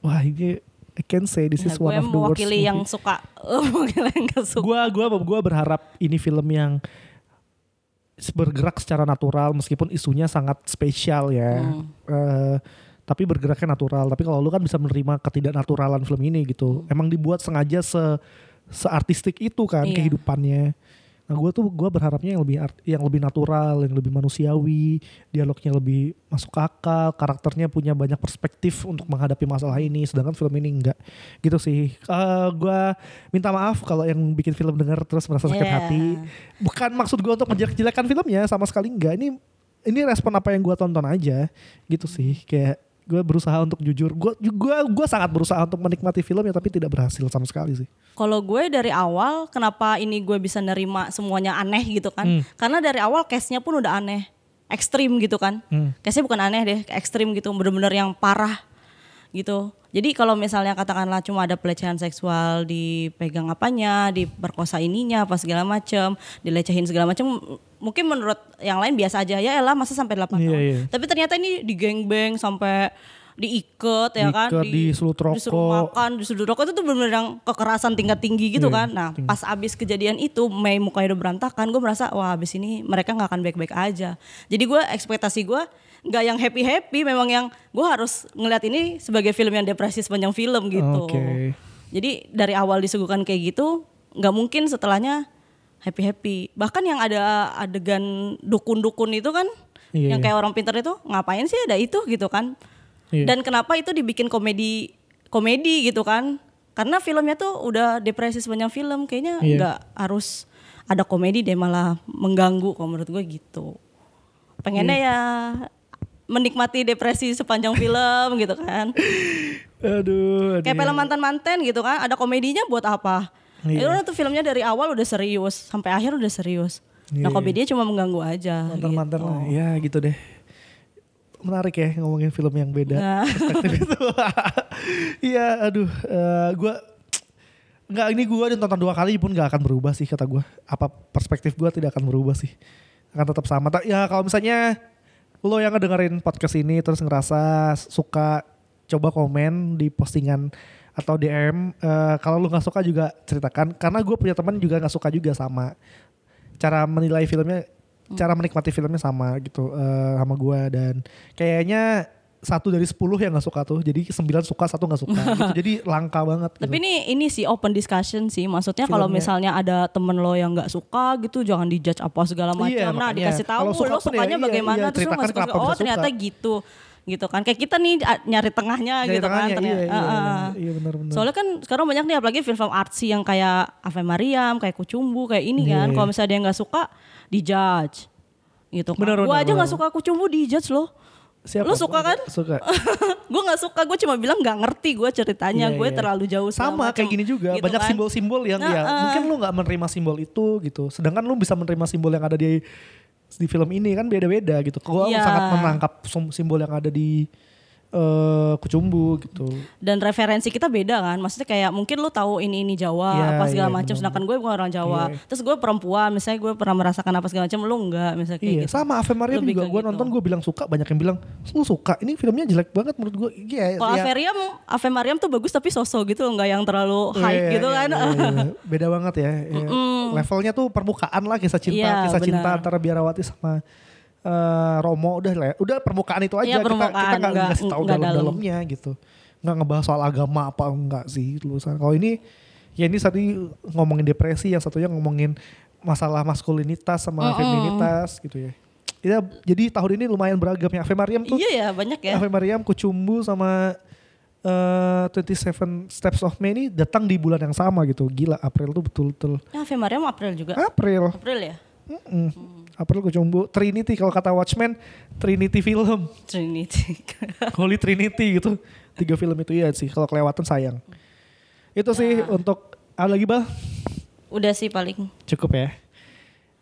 wah ini I can say this
Nah,
is
gue
one of the worst
mewakili yang suka, mewakili yang gak suka.
gua gua berharap ini film yang bergerak secara natural meskipun isunya sangat spesial ya.
Hmm.
Eh, tapi bergeraknya natural. Tapi kalau lu kan bisa menerima ketidaknaturalan film ini gitu. Emang dibuat sengaja se seartistik itu kan
Iya.
kehidupannya. Nah, gue tuh gua berharapnya yang lebih art- yang lebih natural, yang lebih manusiawi, dialognya lebih masuk akal, karakternya punya banyak perspektif untuk menghadapi masalah ini. Sedangkan film ini enggak, gitu sih. Eh gua minta maaf kalau yang bikin film dengar terus merasa sakit
Yeah.
hati. Bukan maksud gua untuk menjelek-jelekan filmnya, sama sekali enggak. Ini ini respon apa yang gua tonton aja, gitu sih. Kayak gue berusaha untuk jujur. Gue gua, gua sangat berusaha untuk menikmati filmnya tapi tidak berhasil sama sekali sih.
Kalau gue dari awal kenapa ini gue bisa nerima semuanya aneh gitu kan?
Hmm.
Karena dari awal case-nya pun udah aneh, ekstrim gitu kan?
Hmm.
Case-nya bukan aneh deh, ekstrim gitu, bener-bener yang parah gitu. Jadi kalau misalnya katakanlah cuma ada pelecehan seksual dipegang apanya, diperkosa ininya, apa segala macam, dilecehin segala macam, mungkin menurut yang lain biasa aja ya elah masa sampai 8
Iya,
tahun.
iya.
Tapi ternyata ini digengbeng sampai diiket ya kan,
Diiket, disulut rokok.
disuruh makan, disuruh rokok itu tuh bener-bener yang kekerasan tingkat tinggi gitu
Iya,
kan. Nah pas abis kejadian itu Mei mukanya udah berantakan, gue merasa wah abis ini mereka nggak akan baik-baik aja. Jadi gue ekspektasi gue nggak yang happy happy, memang yang gue harus ngeliat ini sebagai film yang depresi sepanjang film gitu.
Oke.
Jadi dari awal disuguhkan kayak gitu, nggak mungkin setelahnya happy happy. Bahkan yang ada adegan dukun-dukun itu kan,
Iya,
yang
iya.
kayak orang pintar itu ngapain sih ada itu gitu kan?
Iya.
Dan kenapa itu dibikin komedi komedi gitu kan? Karena filmnya tuh udah depresi sepanjang film, kayaknya
Iya.
nggak harus ada komedi deh malah mengganggu kalau menurut gue gitu. Pengennya
Iya.
ya menikmati depresi sepanjang film gitu kan.
Aduh,
Kayak film mantan-mantan gitu kan, ada komedinya buat apa?
Iya.
Itu tuh filmnya dari awal udah serius, sampai akhir udah serius. Nah
Iya.
komedinya cuma mengganggu aja.
mantan-mantan
gitu.
lah. Ya gitu deh. Menarik ya ngomongin film yang beda
Nah.
perspektif itu. Iya, aduh, eh, gua nggak ini gua nonton dua kali pun nggak akan berubah sih kata gua. Apa perspektif gua tidak akan berubah sih, akan tetap sama. Ya kalau misalnya lo yang ngedengerin podcast ini terus ngerasa suka, coba komen di postingan atau DM. Eh, kalau lu nggak suka juga ceritakan, karena gue punya teman juga nggak suka juga sama cara menilai filmnya cara menikmati filmnya sama gitu eh, sama gue dan kayaknya satu dari sepuluh yang nggak suka tuh jadi sembilan suka satu nggak suka gitu. jadi langka banget gitu.
Tapi ini ini sih open discussion sih. Maksudnya kalau misalnya ada temen lo yang nggak suka gitu, jangan dijudge apa segala macam.
Iya,
nah
makanya.
dikasih tahu
suka
lo
pun ya,
sukanya
iya,
bagaimana,
iya,
terus lo
ceritakan
nggak suka.
kenapa
Oh ternyata
suka.
gitu, gitu kan. Kayak kita nih nyari tengahnya
Dari
gitu kan.
tengahnya, iya,
ternyata.
iya,
Heeh.
iya, benar-benar.
Soalnya kan sekarang banyak nih apalagi film-film artsy yang kayak Ave Mariam, kayak Kucumbu, kayak ini
Iya,
kan.
iya.
Kalau misalnya dia nggak suka, dijudge. Gitu kan.
Benar,
Gue
benar,
aja nggak
benar.
suka Kucumbu dijudge loh.
Siapa?
Lo suka kan?
Suka.
gue nggak suka, gue cuma bilang nggak ngerti gue ceritanya,
Iya,
gue
iya.
terlalu jauh
sama kayak gini juga
Gitu
banyak
kan.
simbol-simbol yang ya
Nah,
mungkin lu nggak menerima simbol itu gitu sedangkan lu bisa menerima simbol yang ada di di film ini kan beda-beda gitu gua
Iya.
sangat menangkap sim- simbol yang ada di eh kucumbu gitu
dan referensi kita beda kan maksudnya kayak mungkin lu tahu ini ini Jawa
Iya,
apa segala
iya,
macam sedangkan gue bukan orang Jawa
Iya.
terus gue perempuan misalnya gue pernah merasakan apa segala macam lu enggak misalnya kayak
iya
gitu
sama Ave
Lebih
juga gue
gitu.
nonton gue bilang suka banyak yang bilang lu suka ini filmnya jelek banget menurut gue iya
kalau
iya.
Ave Mariam Ave Mariam tuh bagus tapi sosok gitu enggak yang terlalu hype
Iya,
gitu
iya,
kan
iya, iya. beda banget ya Iya. levelnya tuh permukaan lah kisah cinta
Iya,
kisah cinta
benar.
antara Biarawati sama eh, Romo udah lah ya. udah permukaan itu aja.
Iya,
kita kita
permukaan,
nggak ngasih tahu dalam-dalamnya gitu. Nggak ngebahas soal agama apa enggak sih. Lu kalau ini ya ini tadi ngomongin depresi yang satunya ngomongin masalah maskulinitas sama feminitas gitu ya. Ya, jadi tahun ini lumayan beragam ya Ave Mariam tuh.
Iya ya banyak ya.
Ave Mariam, Kucumbu sama eh 27 Steps of May ini datang di bulan yang sama gitu. Gila, April tuh betul-betul.
Ya, Ave Mariam April juga?
April.
April ya
Mm-mm. April Kucumbu, Trinity kalau kata Watchmen, Trinity film,
Trinity
Holy Trinity gitu. Tiga film itu ya sih, kalau kelewatan sayang. Itu sih untuk ada lagi bal,
udah sih paling
cukup ya.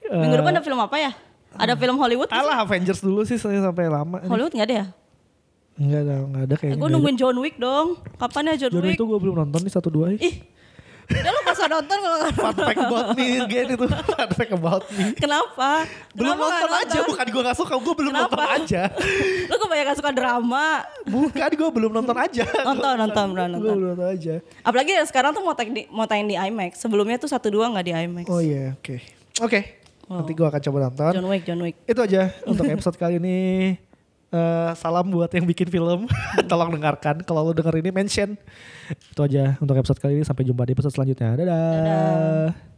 minggu
Eh,
depan ada film apa ya ada film Hollywood nggak sih?
Alah Avengers dulu sih saya sampai lama.
Hollywood nggak ada ya
Enggak ada, enggak ada kayaknya.
gue nungguin John Wick dong kapan ya John
John
Wick
itu gue belum nonton nih satu dua.
ih ya lu masa nonton kalau nggak
Fun fact about me again itu. Fun fact about me.
Kenapa?
Belum
Kenapa
nonton
nggak
aja, bukan gue gak suka, gue belum
Kenapa?
nonton aja.
Lu kebanyakan suka drama.
Bukan, gue belum nonton aja.
Nonton, nonton,
Gue
nonton.
belum nonton aja.
Apalagi yang sekarang tuh mau tayang di, mau tayang di IMAX. Sebelumnya tuh satu dua nggak di IMAX.
Oh iya, oke. Oke, nanti gue akan coba nonton.
John Wick, John Wick.
Itu aja untuk episode kali ini. Eh, salam buat yang bikin film. Tolong dengarkan. Kalau lo denger ini mention. Itu aja untuk episode kali ini. Sampai jumpa di episode selanjutnya. Dadah.
Dadah.